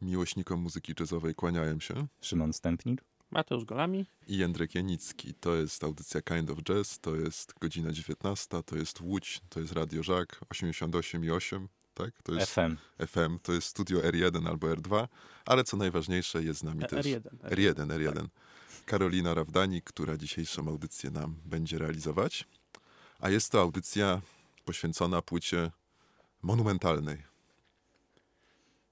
Miłośnikom muzyki jazzowej kłaniałem się. Szymon Stępnik. Mateusz Golami. I Jędrek Janicki. To jest audycja Kind of Jazz, to jest godzina 19, to jest Łódź, to jest Radio Żak 88,8, tak? To jest FM. FM, to jest studio R1 albo R2, ale co najważniejsze jest z nami też R1. R1, R1. Karolina Rawdanik, która dzisiejszą audycję nam będzie realizować. A jest to audycja poświęcona płycie monumentalnej.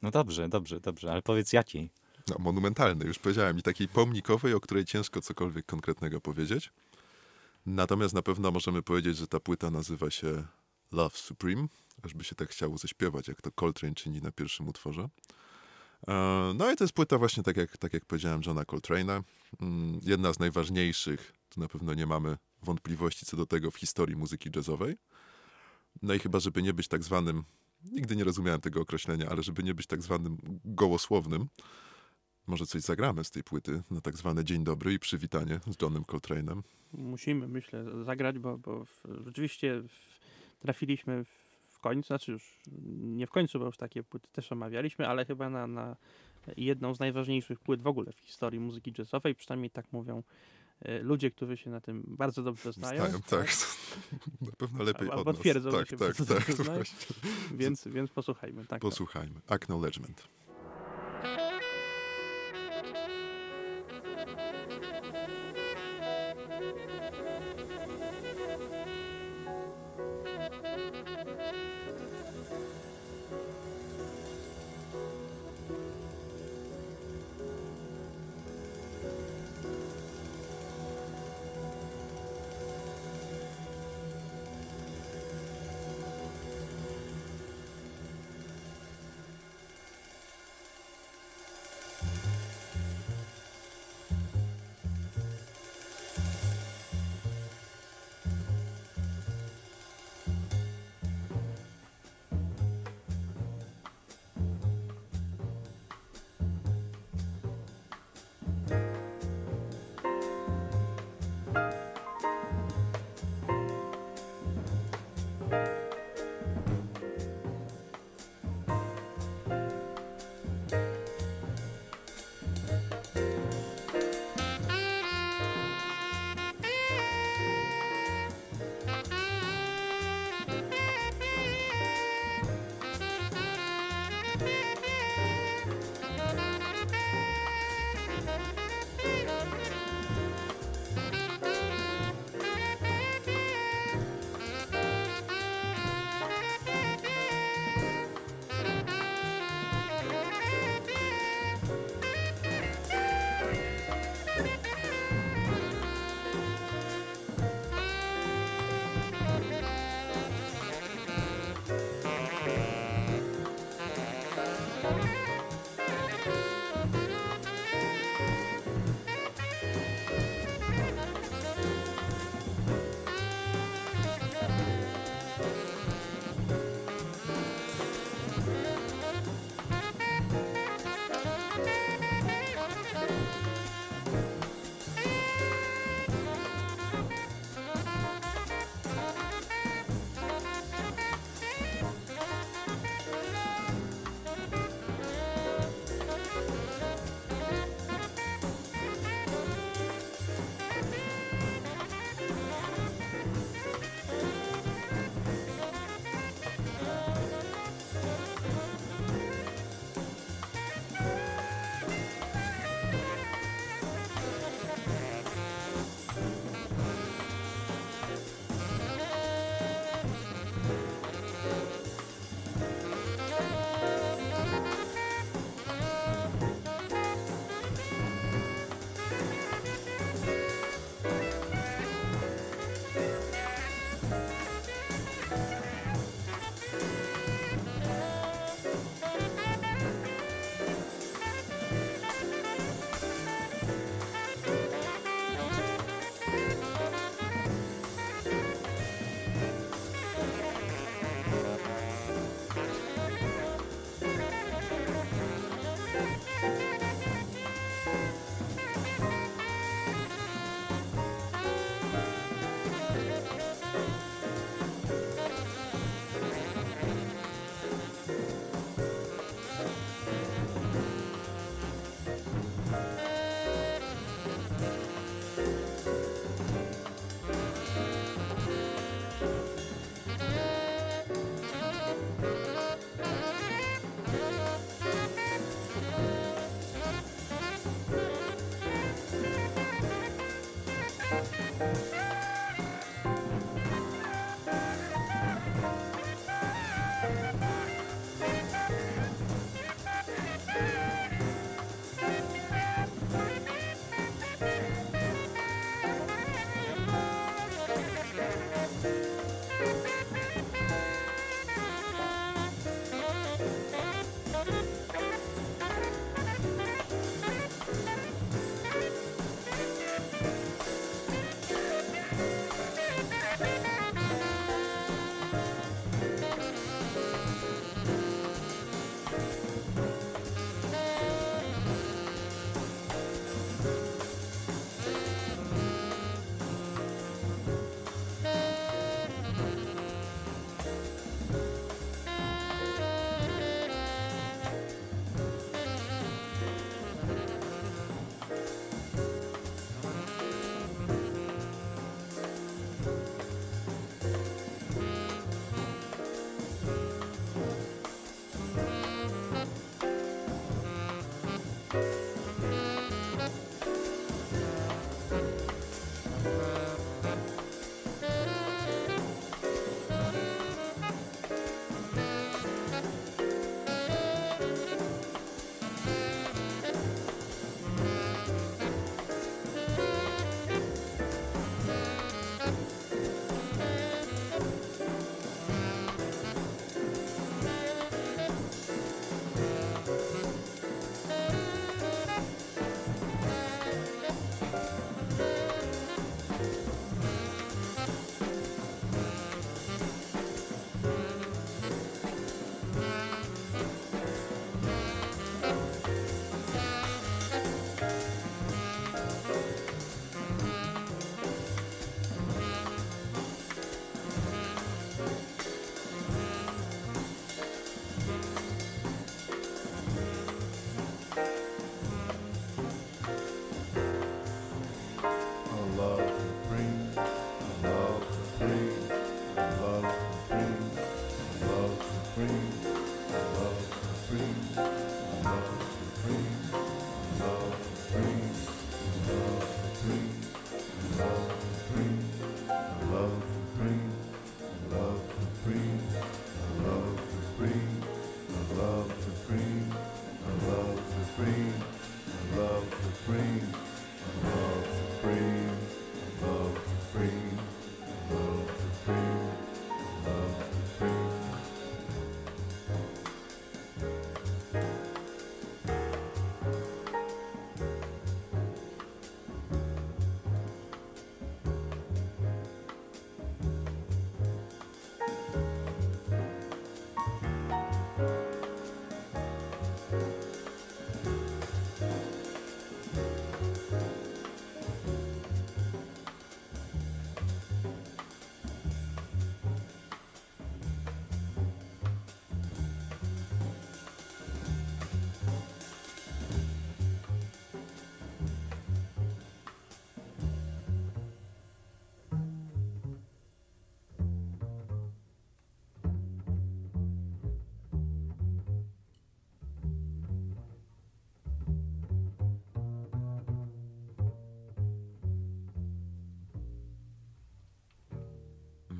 No dobrze, dobrze, dobrze, ale powiedz jakiej. No, monumentalnej, już powiedziałem, i takiej pomnikowej, o której ciężko cokolwiek konkretnego powiedzieć. Natomiast na pewno możemy powiedzieć, że ta płyta nazywa się Love Supreme, aż by się tak chciało zaśpiewać, jak to Coltrane czyni na pierwszym utworze. E, No i to jest płyta właśnie, tak jak, tak jak powiedziałem, Johna Coltrane'a. Mm, Jedna z najważniejszych, tu na pewno nie mamy wątpliwości co do tego w historii muzyki jazzowej. No i chyba, żeby nie być tak zwanym, nigdy nie rozumiałem tego określenia, ale żeby nie być tak zwanym gołosłownym, może coś zagramy z tej płyty na tak zwane dzień dobry i przywitanie z Johnem Coltrane'em. Musimy, myślę, zagrać, bo, bo rzeczywiście w, trafiliśmy w, końcu, znaczy już nie w końcu, bo już takie płyty też omawialiśmy, ale chyba na, na jedną z najważniejszych płyt w ogóle w historii muzyki jazzowej, przynajmniej tak mówią e, ludzie, którzy się na tym bardzo dobrze znają. Znają, tak. Na pewno lepiej Albo od nas. twierdzą, tak, tak, tak, właśnie. Więc, więc posłuchajmy. Tak, tak. Posłuchajmy. Acknowledgement.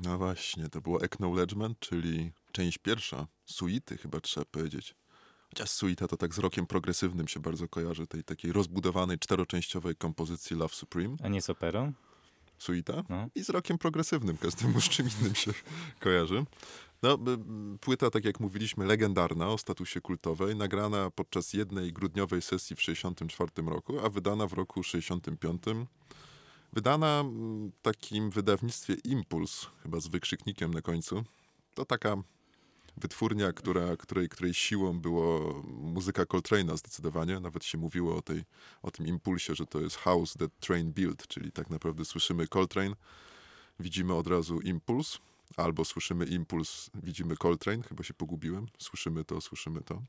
No właśnie, to było Acknowledgement, czyli część pierwsza, suity chyba trzeba powiedzieć. Chociaż suita to tak z rokiem progresywnym się bardzo kojarzy, tej takiej rozbudowanej, czteroczęściowej kompozycji Love Supreme. A nie z operą? Suita. No. I z rokiem progresywnym, każdemu z czym innym się kojarzy. No, płyta, tak jak mówiliśmy, legendarna, o statusie kultowej, nagrana podczas jednej grudniowej sesji w 1964 roku, a wydana w roku 1965. Wydana mm, w takim wydawnictwie Impuls, chyba z wykrzyknikiem na końcu. To taka wytwórnia, która, której, której siłą było muzyka Coltrane'a zdecydowanie. Nawet się mówiło o, tej, o tym impulsie, że to jest house that train built, czyli tak naprawdę słyszymy Coltrane, widzimy od razu impuls, albo słyszymy impuls, widzimy Coltrane, chyba się pogubiłem, słyszymy to, słyszymy to.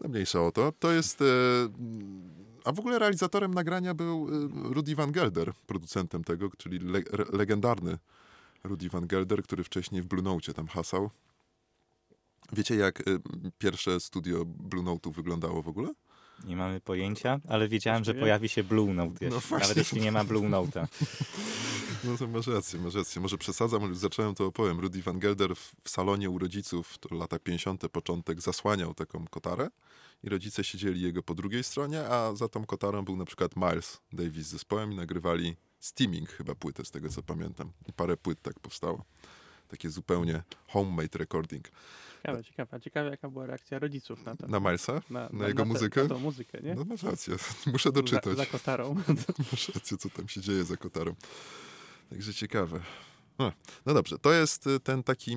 No mniejsza o to. To jest... E, a w ogóle realizatorem nagrania był e, Rudy Van Gelder, producentem tego, czyli le, legendarny Rudy Van Gelder, który wcześniej w Blue Note tam hasał. Wiecie, jak y, pierwsze studio Blue Note'u wyglądało w ogóle? Nie mamy pojęcia, ale wiedziałem, że pojawi się Blue Note jeszcze, No nawet jeśli nie ma Blue Note'a. No to masz rację, masz rację. Może przesadzam, ale już zacząłem to opowiem. Rudy Van Gelder w, w salonie u rodziców, to lata 50. początek, zasłaniał taką kotarę i rodzice siedzieli jego po drugiej stronie, a za tą kotarą był na przykład Miles Davis z zespołem i nagrywali Steaming chyba płytę, z tego co pamiętam. I parę płyt tak powstało. Takie zupełnie homemade recording. Ciekawe, ciekawe. Ciekawe, jaka była reakcja rodziców na to. Na Milesa? na, na jego tę- muzykę? Na tą muzykę, nie? No masz rację, muszę za, doczytać. za kotarą. Masz rację, co tam się dzieje za kotarą. Także ciekawe. No dobrze, to jest y, ten taki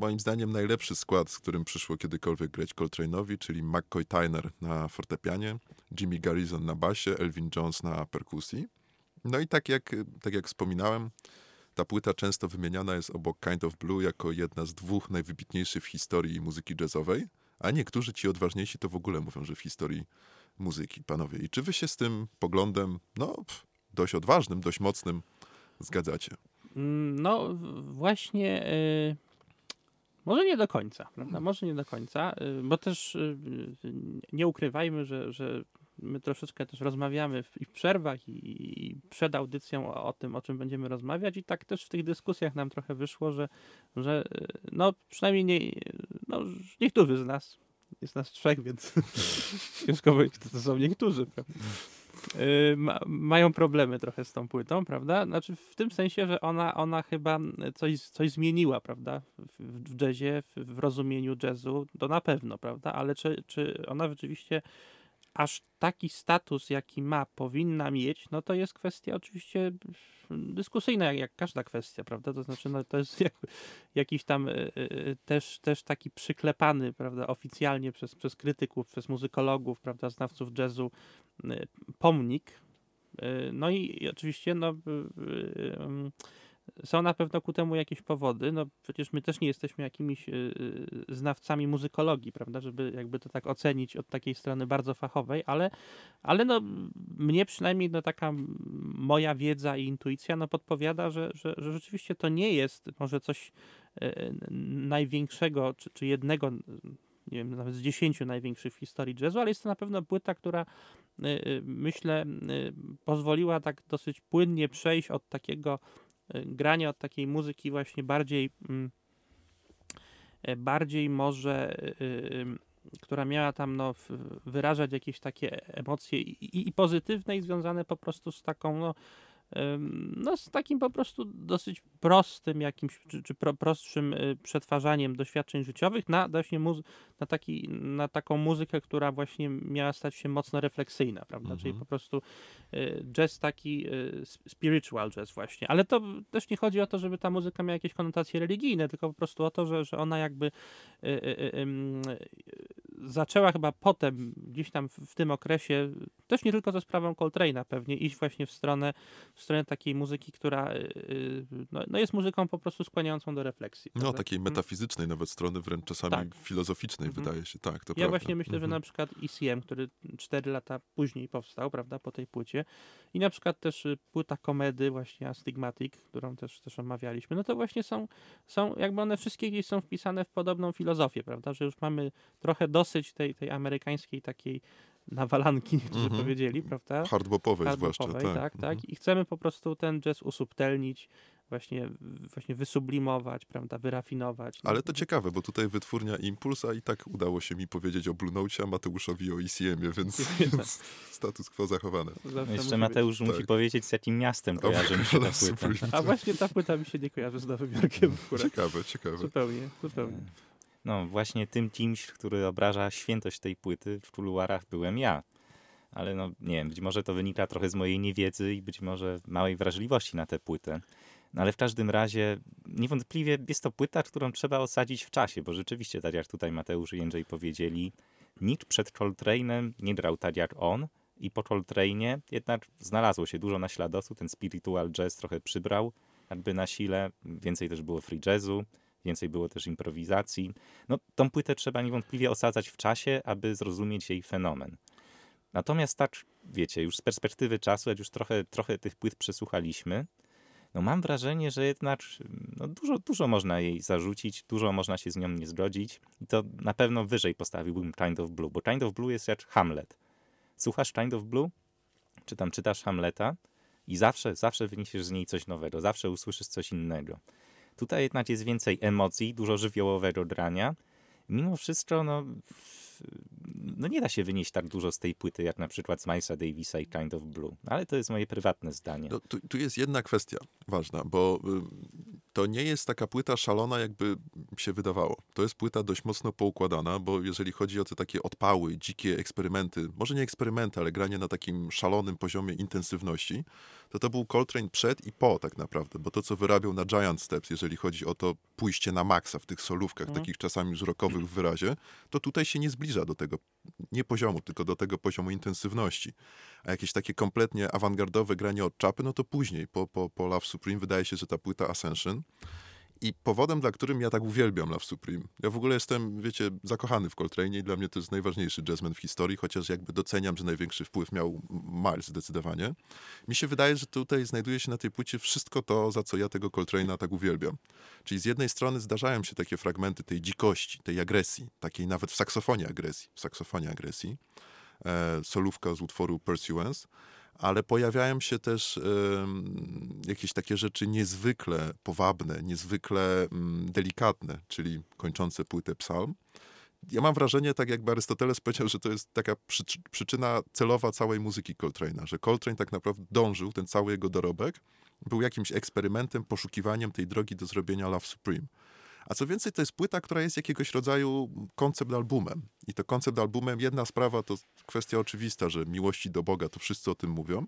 moim zdaniem najlepszy skład, z którym przyszło kiedykolwiek grać Coltrane'owi, czyli McCoy Tyner na fortepianie, Jimmy Garrison na basie, Elvin Jones na perkusji. No i tak jak, tak jak wspominałem, ta płyta często wymieniana jest obok Kind of Blue jako jedna z dwóch najwybitniejszych w historii muzyki jazzowej, a niektórzy ci odważniejsi to w ogóle mówią, że w historii muzyki, panowie. I czy wy się z tym poglądem, no, dość odważnym, dość mocnym zgadzacie? Mm, No właśnie, y, może nie do końca, prawda? Może nie do końca, y, bo też y, y, nie ukrywajmy, że, że my troszeczkę też rozmawiamy w, i w przerwach i, i przed audycją o, o tym, o czym będziemy rozmawiać i tak też w tych dyskusjach nam trochę wyszło, że, że y, no przynajmniej nie, no, niektórzy z nas, jest nas trzech, więc ciężko powiedzieć, to są niektórzy, prawda? Y, ma, mają problemy trochę z tą płytą, prawda? Znaczy w tym sensie, że ona, ona chyba coś, coś zmieniła, prawda? W, w jazzie, w, w rozumieniu jazzu, to na pewno, prawda? Ale czy, czy ona rzeczywiście aż taki status, jaki ma, powinna mieć, no to jest kwestia oczywiście dyskusyjna, jak, jak każda kwestia, prawda? To znaczy, no to jest jakiś tam y, y, też, też taki przyklepany, prawda, oficjalnie przez, przez krytyków, przez muzykologów, prawda, znawców jazzu y, pomnik. Y, No i, oczywiście no, y, y, ym, są na pewno ku temu jakieś powody. No przecież my też nie jesteśmy jakimiś y, y, znawcami muzykologii, prawda, żeby jakby to tak ocenić od takiej strony bardzo fachowej, ale, ale no mnie przynajmniej no taka moja wiedza i intuicja no podpowiada, że, że, że rzeczywiście to nie jest może coś y, największego, czy, czy jednego nie wiem, nawet z dziesięciu największych w historii jazzu, ale jest to na pewno płyta, która myślę, pozwoliła tak dosyć płynnie przejść od takiego grania, od takiej muzyki właśnie bardziej mm, e, bardziej może y, która miała tam no, wyrażać jakieś takie emocje i, i, pozytywne i związane po prostu z taką no, no z takim po prostu dosyć prostym jakimś, czy, czy pro, prostszym y, przetwarzaniem doświadczeń życiowych na właśnie muzy- na, taki, na taką muzykę, która właśnie miała stać się mocno refleksyjna, prawda? Czyli Mhm. po prostu y, jazz taki y, sp- spiritual jazz właśnie. Ale to też nie chodzi o to, żeby ta muzyka miała jakieś konotacje religijne, tylko po prostu o to, że, że ona jakby y, y, y, y, zaczęła chyba potem, gdzieś tam w, tym okresie, też nie tylko ze sprawą Coltrane'a pewnie, iść właśnie w stronę, w stronę takiej muzyki, która y, y, no, no jest muzyką po prostu skłaniającą do refleksji. No, prawda? takiej metafizycznej nawet strony, wręcz czasami Tak. filozoficznej Mhm. wydaje się. Tak, to Ja prawda. właśnie myślę, że Mhm. na przykład ECM, który 4 lata później powstał, prawda, po tej płycie i na przykład też y, płyta komedy właśnie Astigmatic, którą też, też omawialiśmy, no to właśnie są, są jakby one wszystkie gdzieś są wpisane w podobną filozofię, prawda, że już mamy trochę dosyć tej, tej amerykańskiej takiej nawalanki, niektórzy Mhm. powiedzieli, prawda? Hardbopowej zwłaszcza, hardbopowej, tak. tak, tak. Mhm. I chcemy po prostu ten jazz usubtelnić, właśnie, właśnie wysublimować, prawda, wyrafinować. No, Ale to ciekawe, bo tutaj wytwórnia Impuls, a i tak udało się mi powiedzieć o Blue Note, a Mateuszowi o ECM-ie, więc, więc status quo zawsze musi Jeszcze być. Mateusz musi Tak. powiedzieć, z jakim miastem kojarzy mi się ta płyta. A właśnie ta płyta mi się nie kojarzy z Nowym Jorkiem akurat. Ciekawe, ciekawe. Zupełnie, zupełnie. No właśnie tym kimś, który obraża świętość tej płyty w kuluarach byłem ja. Ale no nie wiem, być może to wynika trochę z mojej niewiedzy i być może małej wrażliwości na tę płytę. No ale w każdym razie niewątpliwie jest to płyta, którą trzeba osadzić w czasie, bo rzeczywiście, tak jak tutaj Mateusz i Jędrzej powiedzieli, nikt przed Coltrane'em nie grał tak jak on i po Coltrane'ie jednak znalazło się dużo naśladowców, ten spiritual jazz trochę przybrał jakby na sile, więcej też było free jazzu, więcej było też improwizacji. No, tą płytę trzeba niewątpliwie osadzać w czasie, aby zrozumieć jej fenomen. Natomiast tak, wiecie, już z perspektywy czasu, jak już trochę, trochę tych płyt przesłuchaliśmy, no mam wrażenie, że jednak no dużo, dużo można jej zarzucić, dużo można się z nią nie zgodzić i to na pewno wyżej postawiłbym Kind of Blue, bo Kind of Blue jest jak Hamlet. Słuchasz Kind of Blue, czy tam czytasz Hamleta i zawsze, zawsze wyniesiesz z niej coś nowego, zawsze usłyszysz coś innego. Tutaj jednak jest więcej emocji, dużo żywiołowego grania. Mimo wszystko, no, no nie da się wynieść tak dużo z tej płyty, jak na przykład z Milesa Davisa i Kind of Blue. Ale to jest moje prywatne zdanie. No, tu, tu jest jedna kwestia ważna, bo y, to nie jest taka płyta szalona, jakby się wydawało. To jest płyta dość mocno poukładana, bo jeżeli chodzi o te takie odpały, dzikie eksperymenty, może nie eksperymenty, ale granie na takim szalonym poziomie intensywności, to to był Coltrane przed i po tak naprawdę, bo to, co wyrabiał na Giant Steps, jeżeli chodzi o to pójście na maksa w tych solówkach, Mhm. takich czasami już rockowych w wyrazie, to tutaj się nie zbliża do tego, nie poziomu, tylko do tego poziomu intensywności. A jakieś takie kompletnie awangardowe granie od czapy, no to później, po, po, po Love Supreme, wydaje się, że ta płyta Ascension. I powodem, dla którym ja tak uwielbiam Love Supreme, ja w ogóle jestem, wiecie, zakochany w Coltrane i dla mnie to jest najważniejszy jazzman w historii, chociaż jakby doceniam, że największy wpływ miał Miles zdecydowanie. Mi się wydaje, że tutaj znajduje się na tej płycie wszystko to, za co ja tego Coltrane'a tak uwielbiam. Czyli z jednej strony zdarzają się takie fragmenty tej dzikości, tej agresji, takiej nawet w saksofonie agresji, w saksofonie agresji, e, solówka z utworu Pursuance, ale pojawiają się też jakieś takie rzeczy niezwykle powabne, niezwykle mm, delikatne, czyli kończące płytę psalm. Ja mam wrażenie, tak jakby Arystoteles powiedział, że to jest taka przyczy- przyczyna celowa całej muzyki Coltrane'a, że Coltrane tak naprawdę dążył, ten cały jego dorobek, był jakimś eksperymentem, poszukiwaniem tej drogi do zrobienia Love Supreme. A co więcej, to jest płyta, która jest jakiegoś rodzaju koncept albumem. I to koncept albumem, jedna sprawa to kwestia oczywista, że miłości do Boga, to wszyscy o tym mówią.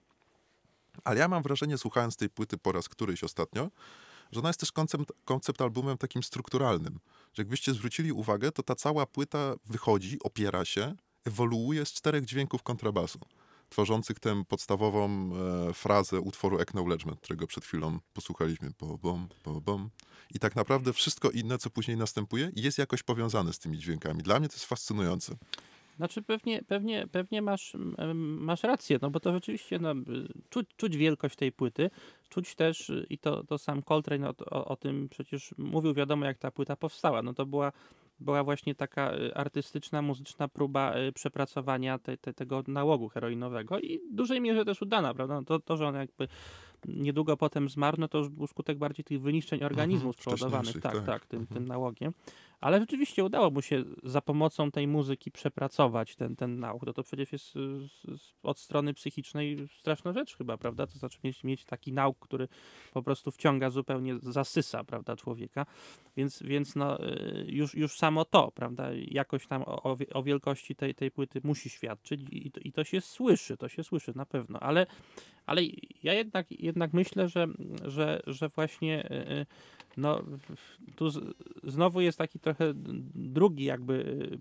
Ale ja mam wrażenie, słuchając tej płyty po raz któryś ostatnio, że ona jest też koncept, koncept albumem takim strukturalnym. Że jakbyście zwrócili uwagę, to ta cała płyta wychodzi, opiera się, ewoluuje z czterech dźwięków kontrabasu, tworzących tę podstawową e, frazę utworu Acknowledgement, którego przed chwilą posłuchaliśmy. Po bom, po bom. I tak naprawdę wszystko inne, co później następuje, jest jakoś powiązane z tymi dźwiękami. Dla mnie to jest fascynujące. Znaczy pewnie, pewnie, pewnie masz, masz rację, no bo to rzeczywiście no, czuć, czuć wielkość tej płyty, czuć też y, i to, to sam Coltrane o, o, o tym przecież mówił, wiadomo jak ta płyta powstała, no to była, była właśnie taka y, artystyczna, muzyczna próba y, przepracowania te, te, tego nałogu heroinowego i w dużej mierze też udana, prawda, no to, to, że on jakby niedługo potem zmarł, no to już był skutek bardziej tych wyniszczeń organizmu Mhm, spowodowanych, tak, tak. tak, tym, Mhm. tym nałogiem. Ale rzeczywiście udało mu się za pomocą tej muzyki przepracować ten, ten nauk. No to przecież jest y, z- z- od strony psychicznej straszna rzecz chyba, prawda? To znaczy mieć, mieć taki nauk, który po prostu wciąga zupełnie, zasysa, prawda, człowieka. Więc, więc no, y, już, już samo to, prawda, jakoś tam o, o wie- o wielkości tej, tej płyty musi świadczyć i i to się słyszy, to się słyszy na pewno, ale, ale ja jednak, jednak myślę, że, że, że właśnie y, y, no, tu znowu jest taki trochę drugi jakby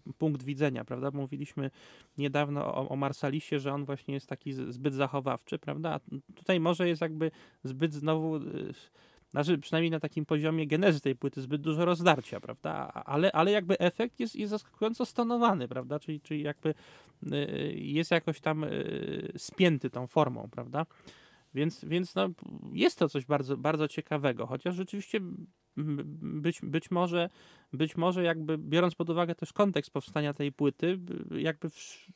y, punkt widzenia, prawda? Mówiliśmy niedawno o, o Marsalisie, że on właśnie jest taki zbyt zachowawczy, prawda? A tutaj może jest jakby zbyt znowu, znaczy przynajmniej na takim poziomie genezy tej płyty, zbyt dużo rozdarcia, prawda? Ale, ale jakby efekt jest, jest zaskakująco stonowany, prawda? Czyli, czyli jakby y, jest jakoś tam y, spięty tą formą, prawda? Więc, więc no, jest to coś bardzo, bardzo ciekawego, chociaż rzeczywiście być, być, może, być może jakby biorąc pod uwagę też kontekst powstania tej płyty, jakby w,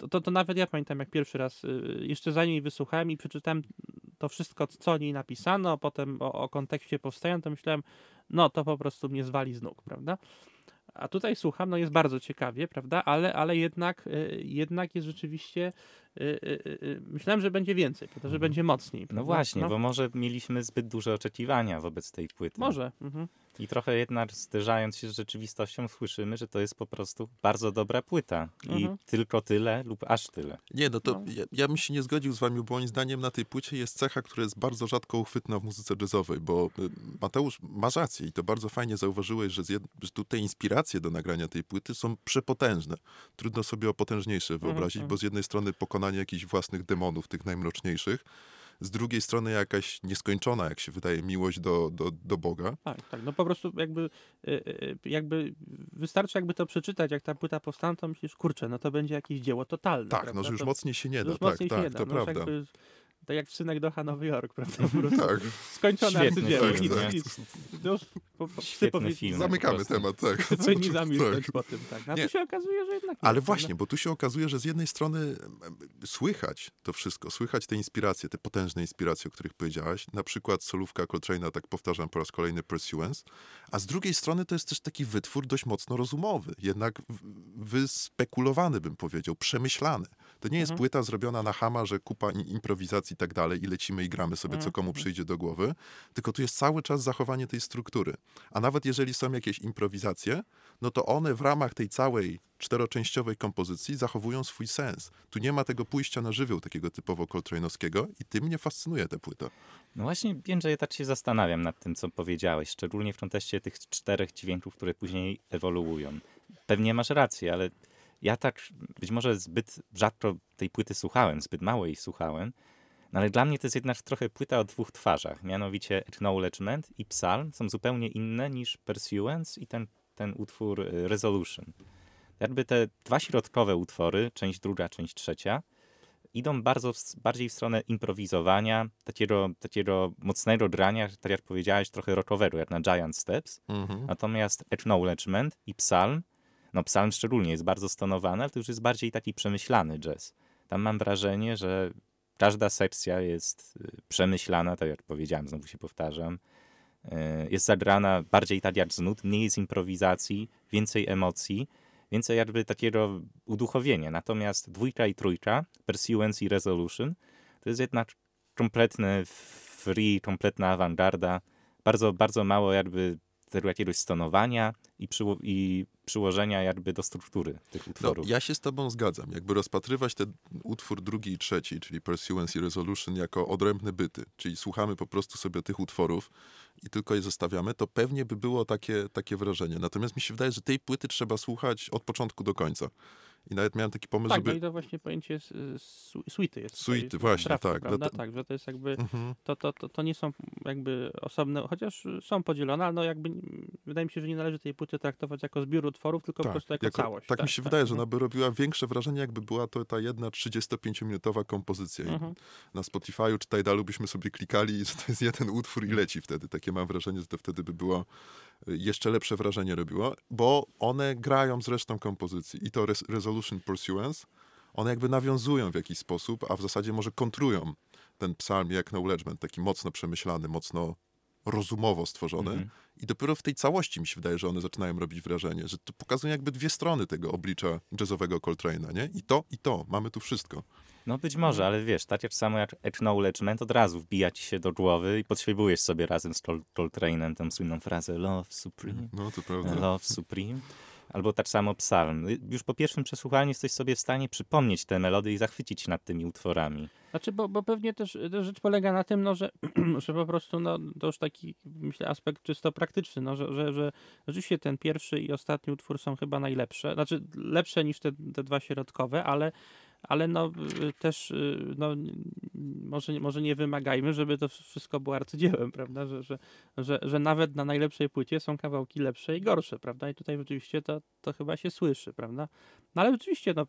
to, to, to nawet ja pamiętam jak pierwszy raz, y, jeszcze zanim jej wysłuchałem i przeczytałem to wszystko, co o niej napisano, potem o, o kontekście powstania, to myślałem, no to po prostu mnie zwali z nóg, prawda? A tutaj słucham, no jest bardzo ciekawie, prawda? Ale, ale jednak, y, jednak jest rzeczywiście. y, myślałem, że będzie więcej, prawda? że będzie mocniej. No prawda? właśnie, no, bo może mieliśmy zbyt duże oczekiwania wobec tej płyty. Może. Mhm. I trochę jednak zderzając się z rzeczywistością słyszymy, że to jest po prostu bardzo dobra płyta. I Mhm. tylko tyle lub aż tyle. Nie, no to No. Ja, ja bym się nie zgodził z wami, bo moim zdaniem na tej płycie jest cecha, która jest bardzo rzadko uchwytna w muzyce jazzowej, bo y, Mateusz masz rację i to bardzo fajnie zauważyłeś, że, jed... że tu te inspiracje do nagrania tej płyty są przepotężne. Trudno sobie o potężniejsze wyobrazić, mhm. bo z jednej strony pokonanie jakichś własnych demonów, tych najmroczniejszych, z drugiej strony jakaś nieskończona, jak się wydaje, miłość do, do, do Boga. Tak, tak. No po prostu jakby, y, y, jakby wystarczy jakby to przeczytać, jak ta płyta powstała, to myślisz, kurczę, no to będzie jakieś dzieło totalne. Tak, prawda? no że już to, mocniej się nie da. Tak, się tak, nie da. to no, prawda. Jakby, tak jak w Synek Docha Nowy Jork, prawda? Po prostu Tak, skończone Świetny Nic, nie? nic. To już po, po, psy Świetny film. zamykamy po temat, tak. psy powinni Tak. zamilknąć po tym, tak. A Nie. tu się okazuje, że jednak nie, Ale właśnie, bo tu się okazuje, że z jednej strony słychać to wszystko, słychać te inspiracje, te potężne inspiracje, o których powiedziałaś, na przykład solówka Coltrane'a, tak powtarzam po raz kolejny, Pursuance, a z drugiej strony to jest też taki wytwór dość mocno rozumowy, jednak wyspekulowany bym powiedział, przemyślany. To nie jest Mhm. płyta zrobiona na hama, że kupa improwizacji i tak dalej i lecimy i gramy sobie, co Mhm. komu przyjdzie do głowy, tylko tu jest cały czas zachowanie tej struktury. A nawet jeżeli są jakieś improwizacje, no to one w ramach tej całej czteroczęściowej kompozycji zachowują swój sens. Tu nie ma tego pójścia na żywioł takiego typowo Coltrane'owskiego i tym mnie fascynuje ta płyta. No właśnie, wiem, że ja tak się zastanawiam nad tym, co powiedziałeś, szczególnie w kontekście tych czterech dźwięków, które później ewoluują. Pewnie masz rację, ale ja tak być może zbyt rzadko tej płyty słuchałem, zbyt mało jej słuchałem, no ale dla mnie to jest jednak trochę płyta o dwóch twarzach, mianowicie Acknowledgement i Psalm są zupełnie inne niż Pursuance i ten, ten utwór y, Resolution. Jakby te dwa środkowe utwory, część druga, część trzecia, idą bardzo bardziej w stronę improwizowania, takiego, takiego mocnego grania, tak jak powiedziałeś, trochę rockowego, jak na Giant Steps. Mhm. Natomiast Acknowledgement i Psalm, no Psalm szczególnie jest bardzo stonowany, ale to już jest bardziej taki przemyślany jazz. Tam mam wrażenie, że każda sekcja jest y, przemyślana, tak jak powiedziałem, znowu się powtarzam. Y, Jest zagrana bardziej tak jak z nut, mniej jest improwizacji, więcej emocji, więcej jakby takiego uduchowienia. Natomiast dwójka i trójka, Pursuance i Resolution, to jest jednak kompletny free, kompletna awangarda. Bardzo, bardzo mało jakby tego jakiegoś stonowania i, przyło- i przyłożenia jakby do struktury tych No, utworów. ja się z tobą zgadzam. Jakby rozpatrywać ten utwór drugi i trzeci, czyli Pursuance i Resolution, jako odrębne byty, czyli słuchamy po prostu sobie tych utworów i tylko je zostawiamy, to pewnie by było takie, takie wrażenie. Natomiast mi się wydaje, że tej płyty trzeba słuchać od początku do końca. I nawet miałem taki pomysł, Tak, no żeby... i to właśnie pojęcie suity jest. Suity, tutaj, właśnie, trafne, tak. Prawda? Dlate- Tak, że to jest jakby, Mhm. to, to, to, to nie są jakby osobne, chociaż są podzielone, ale no jakby wydaje mi się, że nie należy tej płyty traktować jako zbiór utworów, tylko po prostu jako, całość. Tak, mi się wydaje, że mhm. ona by robiła większe wrażenie, jakby była to ta jedna 35-minutowa kompozycja. Mhm. Na Spotify'u czy Tidalu byśmy sobie klikali, że to jest jeden utwór i leci wtedy. Takie mam wrażenie, że to wtedy by było jeszcze lepsze wrażenie robiło, bo one grają z resztą kompozycji. I to Res Resolution Pursuance, one jakby nawiązują w jakiś sposób, a w zasadzie może kontrują ten psalm i acknowledgement, taki mocno przemyślany, mocno rozumowo stworzony. Mhm. I dopiero w tej całości mi się wydaje, że one zaczynają robić wrażenie, że to pokazują jakby dwie strony tego oblicza jazzowego Coltrane'a, nie? I to, i to. Mamy tu wszystko. No być może, ale wiesz, tak jak samo jak acknowledgement od razu wbija ci się do głowy i podśpiewujesz sobie razem z Col- Coltrane'em tę słynną frazę Love Supreme, No, to prawda. Love Supreme. Albo tak samo psalm. Już po pierwszym przesłuchaniu jesteś sobie w stanie przypomnieć te melody i zachwycić się nad tymi utworami. Znaczy, bo, bo pewnie też, też rzecz polega na tym, no, że, że po prostu no, to już taki, myślę, aspekt czysto praktyczny, no, że, że, że rzeczywiście ten pierwszy i ostatni utwór są chyba najlepsze. Znaczy, lepsze niż te, te dwa środkowe, ale, ale no, y, też y, no, może, może nie wymagajmy, żeby to wszystko było arcydziełem, prawda? Że, że, że, że nawet na najlepszej płycie są kawałki lepsze i gorsze, prawda? I tutaj rzeczywiście to, to chyba się słyszy, prawda? No ale rzeczywiście no,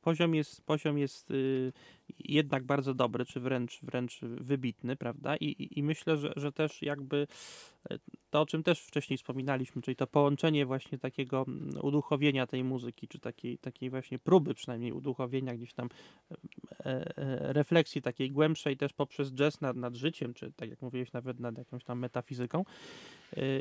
poziom jest, poziom jest y, jednak bardzo dobry, czy wręcz, wręcz wybitny, prawda? I, i, i myślę, że, że też jakby e, to, o czym też wcześniej wspominaliśmy, czyli to połączenie właśnie takiego uduchowienia tej muzyki, czy takiej, takiej właśnie próby przynajmniej uduchowienia gdzieś tam e, e, refleksji takiej głębszej też poprzez jazz nad, nad życiem, czy tak jak mówiłeś, nawet nad jakąś tam metafizyką,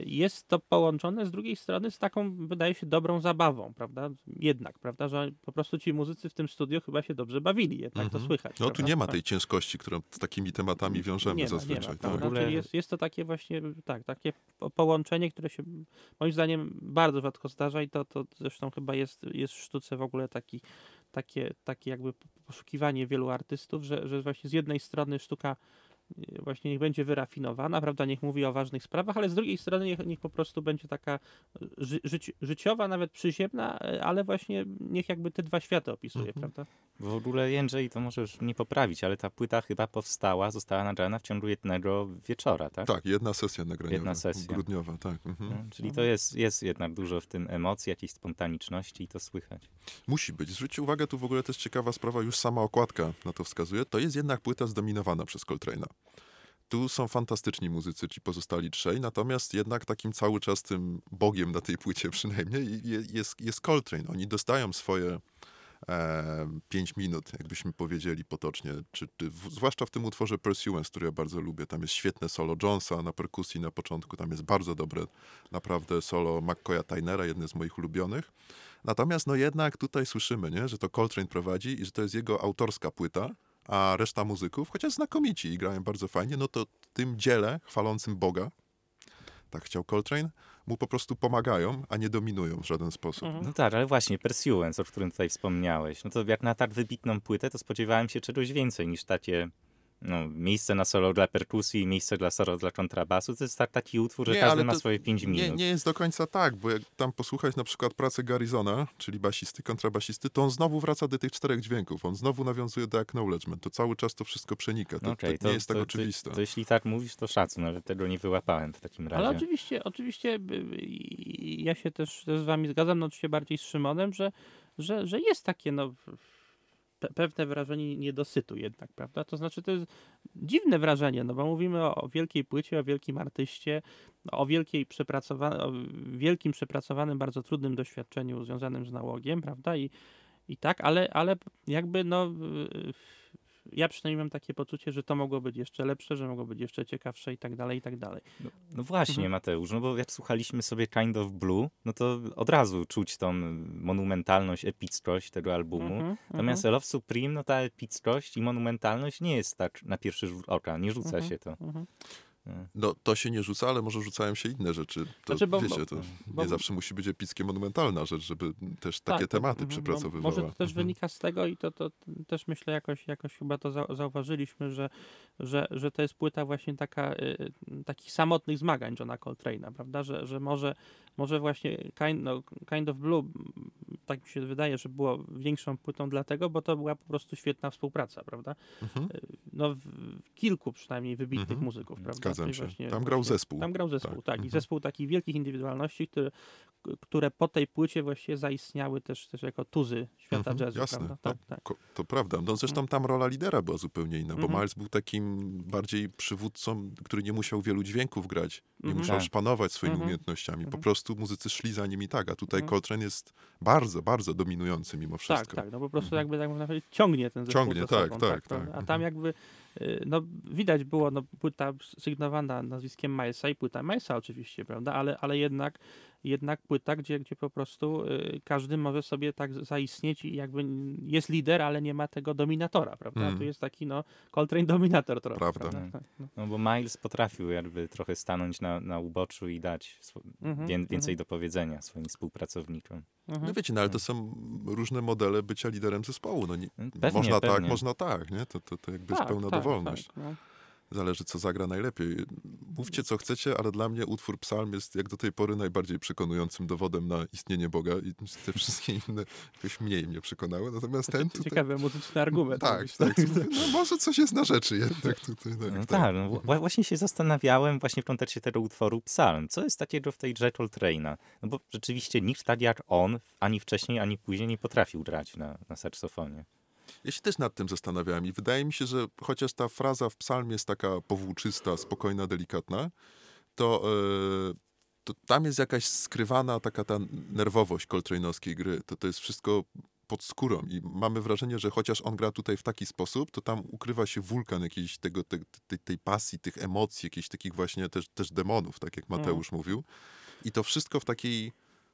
jest to połączone z drugiej strony z taką, wydaje się, dobrą zabawą, prawda? Jednak, prawda, że po prostu ci muzycy w tym studio chyba się dobrze bawili, jednak to Mhm. słychać. No tu prawda? nie ma Tak. tej ciężkości, którą z takimi tematami wiążemy nie ma, zazwyczaj. Nie ma, tak. prawda? W ogóle- Czyli jest, jest to takie właśnie, tak, takie po- połączenie, które się moim zdaniem bardzo rzadko zdarza i to, to zresztą chyba jest, jest w sztuce w ogóle taki, takie, takie jakby poszukiwanie wielu artystów, że, że właśnie z jednej strony sztuka y, właśnie niech będzie wyrafinowana, prawda, niech mówi o ważnych sprawach, ale z drugiej strony niech, niech po prostu będzie taka ży, życi, życiowa, nawet przyziemna, y, ale właśnie niech jakby te dwa światy opisuje, Mhm. prawda? W ogóle Jędrzej, to możesz mnie poprawić, ale ta płyta chyba powstała, została nagrana w ciągu jednego wieczora, tak? Tak, jedna sesja nagraniowa. Jedna sesja. Grudniowa, tak. Mhm. No, czyli to jest, jest jednak dużo w tym emocji, jakiejś spontaniczności i to słychać. Musi być. Zwróćcie uwagę, tu w ogóle też ciekawa sprawa, już sama okładka na to wskazuje. To jest jednak płyta zdominowana przez Coltrane'a. Tu są fantastyczni muzycy, ci pozostali trzej, natomiast jednak takim cały czas tym bogiem na tej płycie przynajmniej je- jest, jest Coltrane. Oni dostają swoje e, pięć minut, jakbyśmy powiedzieli potocznie, czy, czy zwłaszcza w tym utworze Pursuance, który ja bardzo lubię. Tam jest świetne solo Jonesa na perkusji na początku, tam jest bardzo dobre naprawdę solo McCoya Tynera, jedne z moich ulubionych. Natomiast no jednak tutaj słyszymy, nie, że to Coltrane prowadzi i że to jest jego autorska płyta, a reszta muzyków, chociaż znakomici i grają bardzo fajnie, no to w tym dziele chwalącym Boga, tak chciał Coltrane, mu po prostu pomagają, a nie dominują w żaden sposób. Mhm. No tak, ale właśnie Pursuance, o którym tutaj wspomniałeś, no to jak na tak wybitną płytę, to spodziewałem się czegoś więcej niż takie no, miejsce na solo dla perkusji, miejsce dla solo dla kontrabasu. To jest tak, taki utwór, że Nie, każdy ale ma to swoje 5 minut. Nie, nie jest do końca tak, bo jak tam posłuchać na przykład pracy Garrisona, czyli basisty, kontrabasisty, to on znowu wraca do tych czterech dźwięków. On znowu nawiązuje do acknowledgement. To cały czas to wszystko przenika. To, No okej, to nie jest tak oczywiste. To, to jeśli tak mówisz, to szacun, nawet tego nie wyłapałem w takim razie. Ale oczywiście, oczywiście ja się też z wami zgadzam, no oczywiście bardziej z Szymonem, że, że, że jest takie no, pe- pewne wrażenie niedosytu jednak, prawda? To znaczy to jest dziwne wrażenie, no bo mówimy o, o wielkiej płycie, o wielkim artyście, o wielkiej przepracowa- wielkim przepracowanym, bardzo trudnym doświadczeniu związanym z nałogiem, prawda? I, i tak, ale, ale jakby no y, ja przynajmniej mam takie poczucie, że to mogło być jeszcze lepsze, że mogło być jeszcze ciekawsze i tak dalej, i tak dalej. No, no właśnie, Mhm. Mateusz, no bo jak słuchaliśmy sobie Kind of Blue, no to od razu czuć tą monumentalność, epickość tego albumu. Mhm, Natomiast Love Supreme, no ta epickość i monumentalność nie jest tak na pierwszy rzut oka, nie rzuca Mhm. się to. No, to się nie rzuca, ale może rzucają się inne rzeczy. To Znaczy, bo- wiecie, to bo- nie zawsze musi być epickie, monumentalna rzecz, żeby też takie Tak, tematy przepracowywała. Może to też Mhm. wynika z tego i to, to też myślę jakoś, jakoś chyba to zau- zauważyliśmy, że, że, że to jest płyta właśnie taka, y, takich samotnych zmagań Johna Coltrane'a, prawda? Że, że może, może właśnie kind, no, kind of Blue, tak mi się wydaje, że było większą płytą dlatego, bo to była po prostu świetna współpraca, prawda? Mhm. No w, w kilku przynajmniej wybitnych Mhm. muzyków, prawda? Zgadzam się. właśnie- Tam grał zespół. Tam grał zespół, Tak. tak. I Mhm. zespół takich wielkich indywidualności, które, które po tej płycie właściwie zaistniały też, też jako tuzy świata Mhm, jazzu, jasne. prawda? Tak, tak. Ko- To prawda. No zresztą tam rola lidera była zupełnie inna, bo Mhm. Miles był takim bardziej przywódcą, który nie musiał wielu dźwięków grać, nie Mhm. musiał Tak. szpanować swoimi Mhm. umiejętnościami. Po Mhm. prostu muzycy szli za nim i tak, a tutaj Mhm. Coltrane jest bardzo, bardzo dominujący mimo Tak, wszystko. tak, no po prostu Mhm. jakby tak można powiedzieć, ciągnie ten zespół Ciągnie, tak, sobą, tak, tak. A Mhm. tam jakby, no widać było, no płyta sygnowana nazwiskiem Milesa i płyta Milesa oczywiście, prawda, ale, ale jednak, jednak płyta, gdzie, gdzie po prostu y, każdy może sobie tak zaistnieć i jakby jest lider, ale nie ma tego dominatora, prawda, Mhm. tu jest taki, no, Coltrane dominator trochę, Prawda. prawda? Tak, no. No bo Miles potrafił jakby trochę stanąć na, na uboczu i dać Mhm, wię- więcej mhm. do powiedzenia swoim współpracownikom. No Mhm. wiecie, no ale to są różne modele bycia liderem zespołu. No nie, Pewnie, można tak, pewnie. można tak, nie? To, to, to jakby jest Tak, pełna tak, dowolność. tak, no. Zależy, co zagra najlepiej. Mówcie, co chcecie, ale dla mnie utwór Psalm jest jak do tej pory najbardziej przekonującym dowodem na istnienie Boga i te wszystkie inne jakoś mniej mnie przekonały. Natomiast ten tutaj... Ciekawy muzyczny argument. Tak, mówisz, tak. No może coś jest na rzeczy jednak tutaj. Tak, No tak. tak, no, wła- właśnie się zastanawiałem właśnie w kontekście tego utworu Psalm. Co jest takiego w tej grze Coltrane'a? No bo rzeczywiście nikt tak jak on ani wcześniej, ani później nie potrafił grać na, na saksofonie. Ja się też nad tym zastanawiałem i wydaje mi się, że chociaż ta fraza w psalmie jest taka powłóczysta, spokojna, delikatna, to, e, to tam jest jakaś skrywana taka ta nerwowość koltrejnowskiej gry. To, to jest wszystko pod skórą i mamy wrażenie, że chociaż on gra tutaj w taki sposób, to tam ukrywa się wulkan jakiejś tego, te, tej, tej pasji, tych emocji, jakichś takich właśnie też, też demonów, tak jak Mateusz mówił. I to wszystko w takiej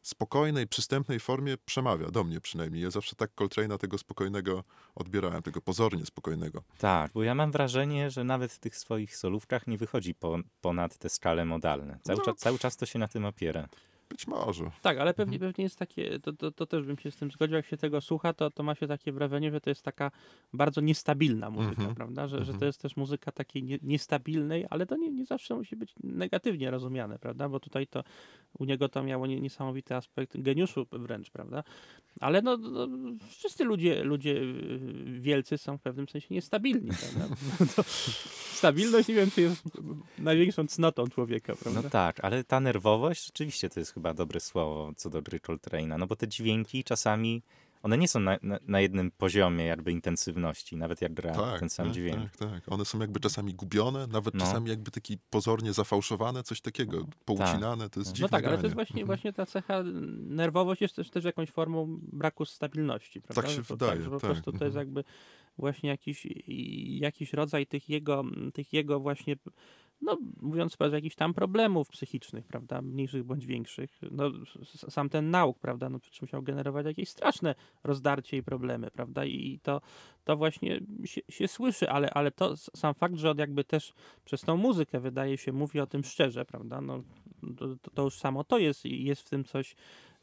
spokojnej, przystępnej formie przemawia, do mnie przynajmniej. Ja zawsze tak Coltrane'a tego spokojnego odbierałem, tego pozornie spokojnego. Tak, bo ja mam wrażenie, że nawet w tych swoich solówkach nie wychodzi po, ponad te skale modalne. Cały, No. czas, cały czas to się na tym opiera. Być może. Tak, ale pewnie, Mhm. pewnie jest takie, to, to, to też bym się z tym zgodził, jak się tego słucha, to, to ma się takie wrażenie, że to jest taka bardzo niestabilna muzyka, Mhm. prawda? Że, że Mhm. to jest też muzyka takiej nie, niestabilnej, ale to nie, nie zawsze musi być negatywnie rozumiane, prawda? Bo tutaj to u niego to miało nie, niesamowity aspekt geniuszu wręcz, prawda? Ale no, no wszyscy ludzie, ludzie wielcy są w pewnym sensie niestabilni, prawda? To stabilność nie wiem, czy jest największą cnotą człowieka, prawda? No tak, ale ta nerwowość rzeczywiście to jest chyba dobre słowo co do gry Coltrane'a, no bo te dźwięki czasami, one nie są na, na, na jednym poziomie jakby intensywności, nawet jak gra Tak, ten sam tak, dźwięk. tak, tak. One są jakby czasami gubione, nawet No. czasami jakby taki pozornie zafałszowane, coś takiego, poucinane, to jest No dziwne No tak, ale to granie. jest właśnie, Mhm. właśnie ta cecha, nerwowość jest też, też jakąś formą braku stabilności, prawda? Tak się to, wydaje, że po tak, prostu to jest mhm. jakby właśnie jakiś, jakiś rodzaj tych jego, tych jego właśnie, no mówiąc wprost, jakichś tam problemów psychicznych, prawda, mniejszych bądź większych. No sam ten nauk, prawda, no przecież musiał generować jakieś straszne rozdarcie i problemy, prawda, i to, to właśnie się, się słyszy, ale, ale to sam fakt, że on jakby też przez tą muzykę wydaje się mówi o tym szczerze, prawda, no to- to już samo to jest, jest w tym coś,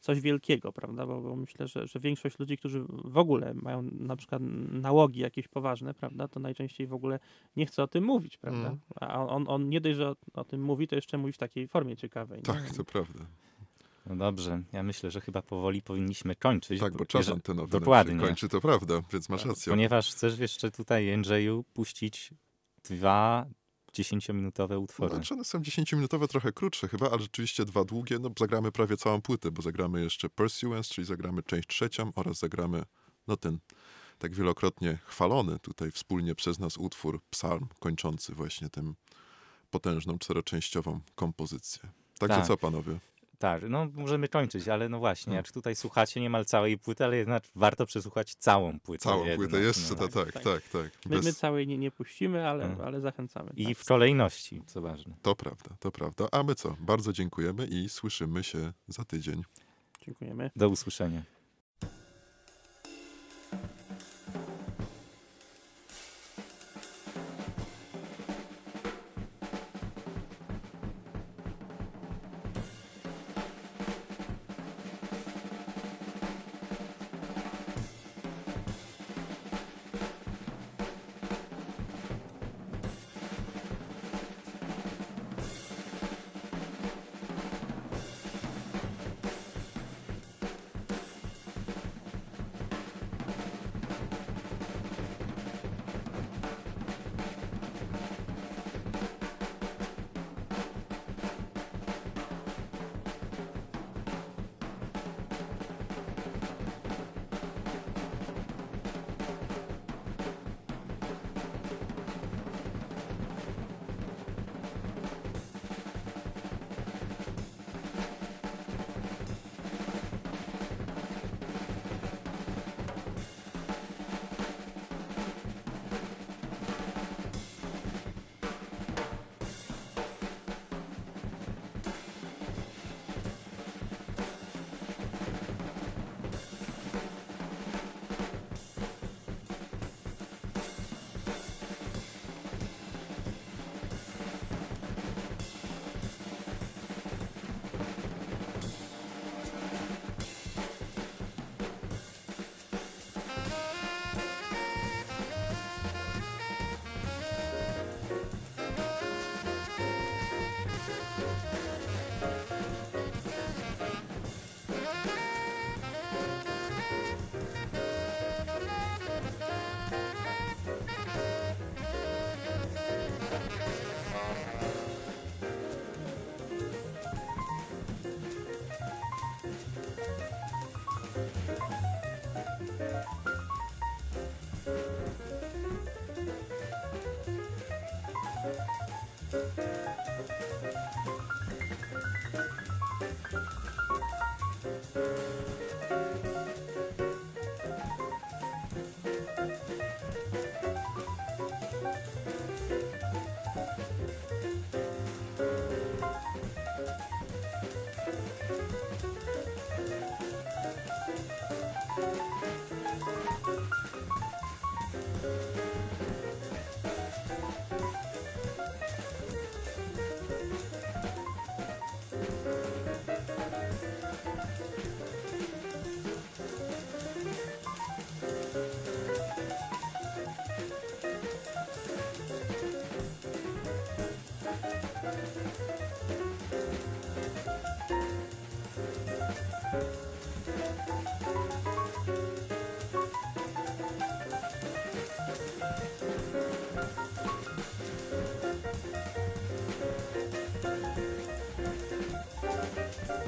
coś wielkiego, prawda? Bo, bo myślę, że, że większość ludzi, którzy w ogóle mają na przykład nałogi jakieś poważne, prawda, to najczęściej w ogóle nie chce o tym mówić, prawda? Mm. A on, on nie dość, że o, o tym mówi, to jeszcze mówi w takiej formie ciekawej. nie? Tak, to prawda. No dobrze, ja myślę, że chyba powoli powinniśmy kończyć. Tak, bo czas antenowy dokładnie. się kończy, to prawda, więc masz rację. Ponieważ chcesz jeszcze tutaj, Andrzeju, puścić dwa dziesięciominutowe utwory. Znaczy one są 10-minutowe, trochę krótsze chyba, ale rzeczywiście dwa długie. No zagramy prawie całą płytę, bo zagramy jeszcze Pursuance, czyli zagramy część trzecią oraz zagramy no ten tak wielokrotnie chwalony tutaj wspólnie przez nas utwór Psalm, kończący właśnie tym potężną czteroczęściową kompozycję. Także Tak. co panowie? Tak, no możemy kończyć, ale no właśnie, No. jak tutaj słuchacie niemal całej płyty, ale jednak warto przesłuchać całą płytę. Całą jednak, płytę jeszcze, no. tak, tak, tak. tak. My, my Bez... całej nie, nie puścimy, ale, Mm. ale zachęcamy. I tak. w kolejności, co ważne. To prawda, to prawda. A my co? Bardzo dziękujemy i słyszymy się za tydzień. Dziękujemy. Do usłyszenia.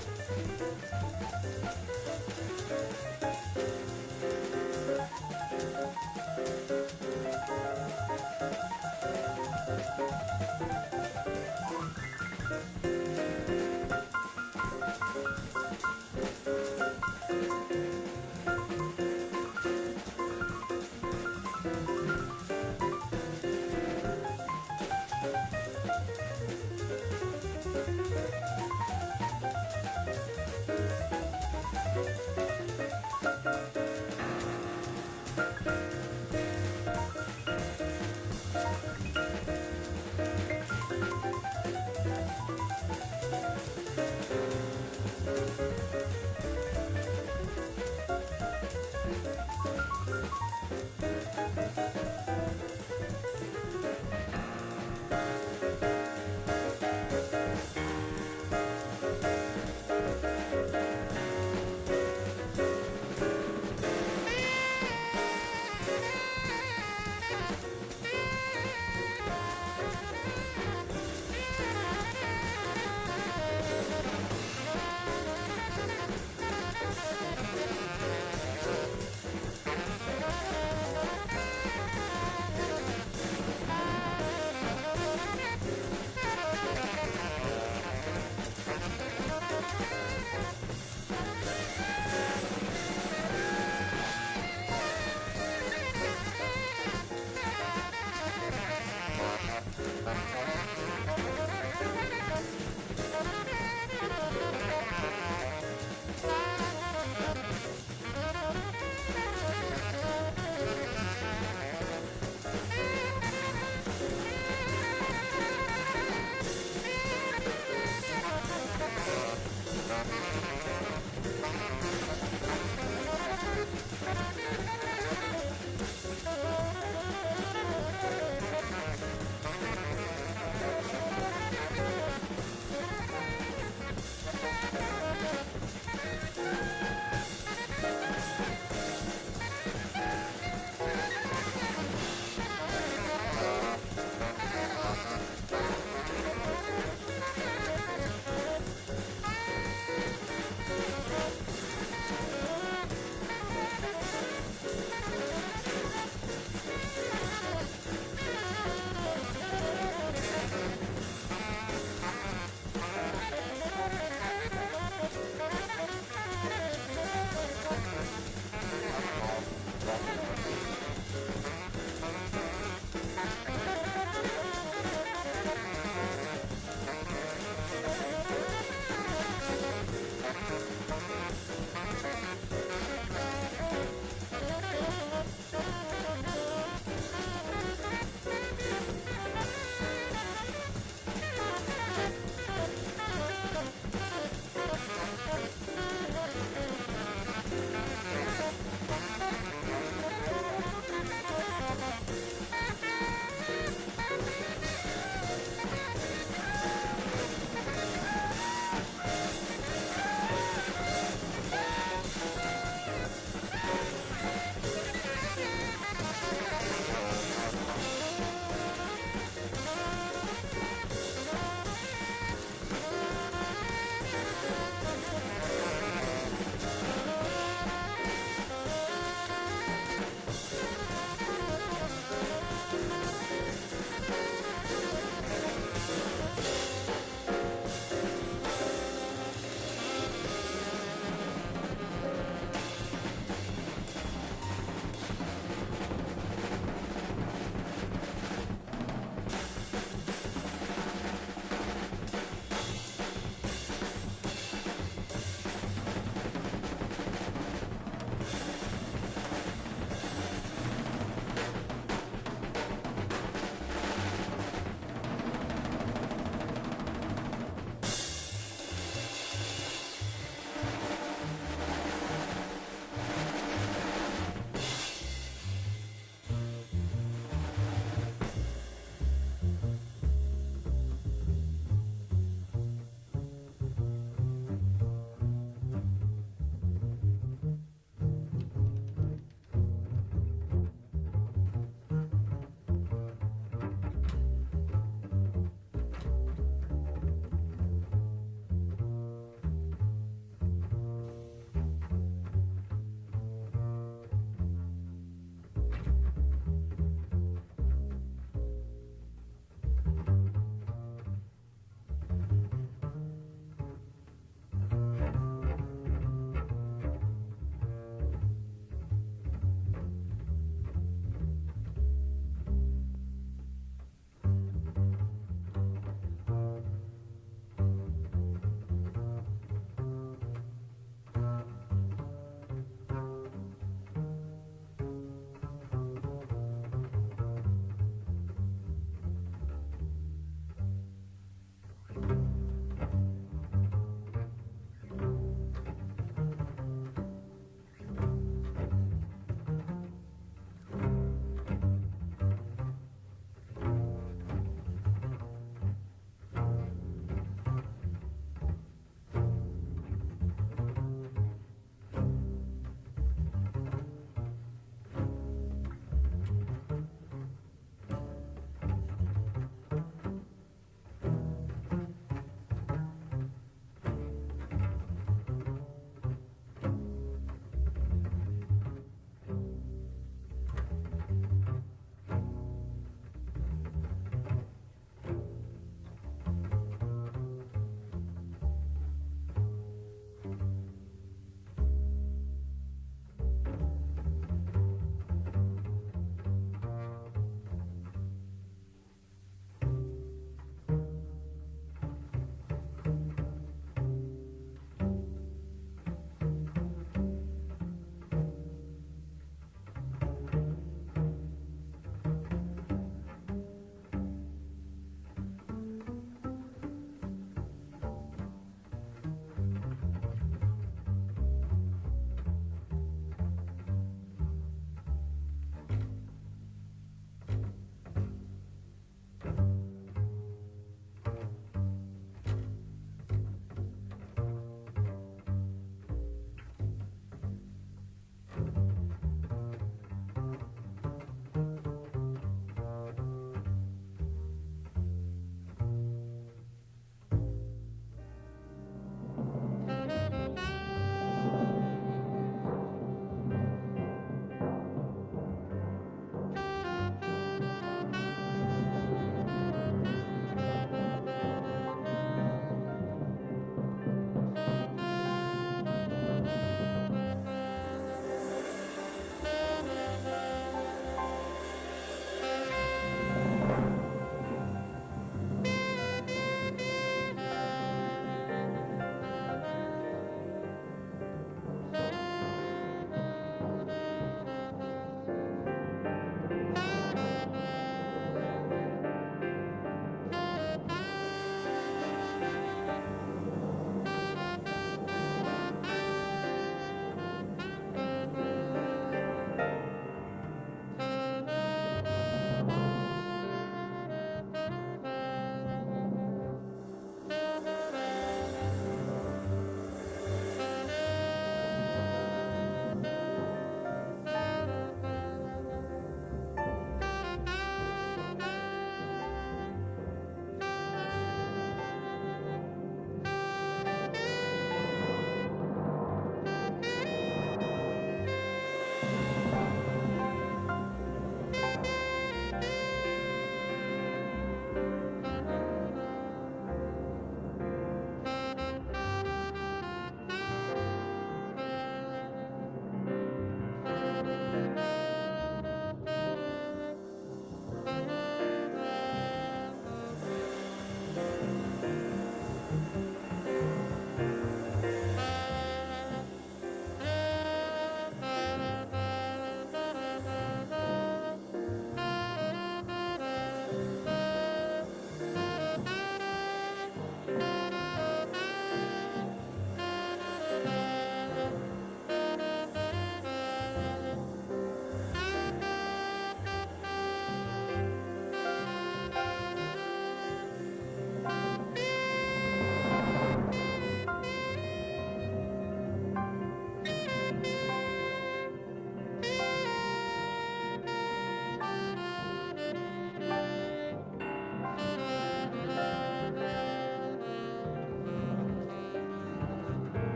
Música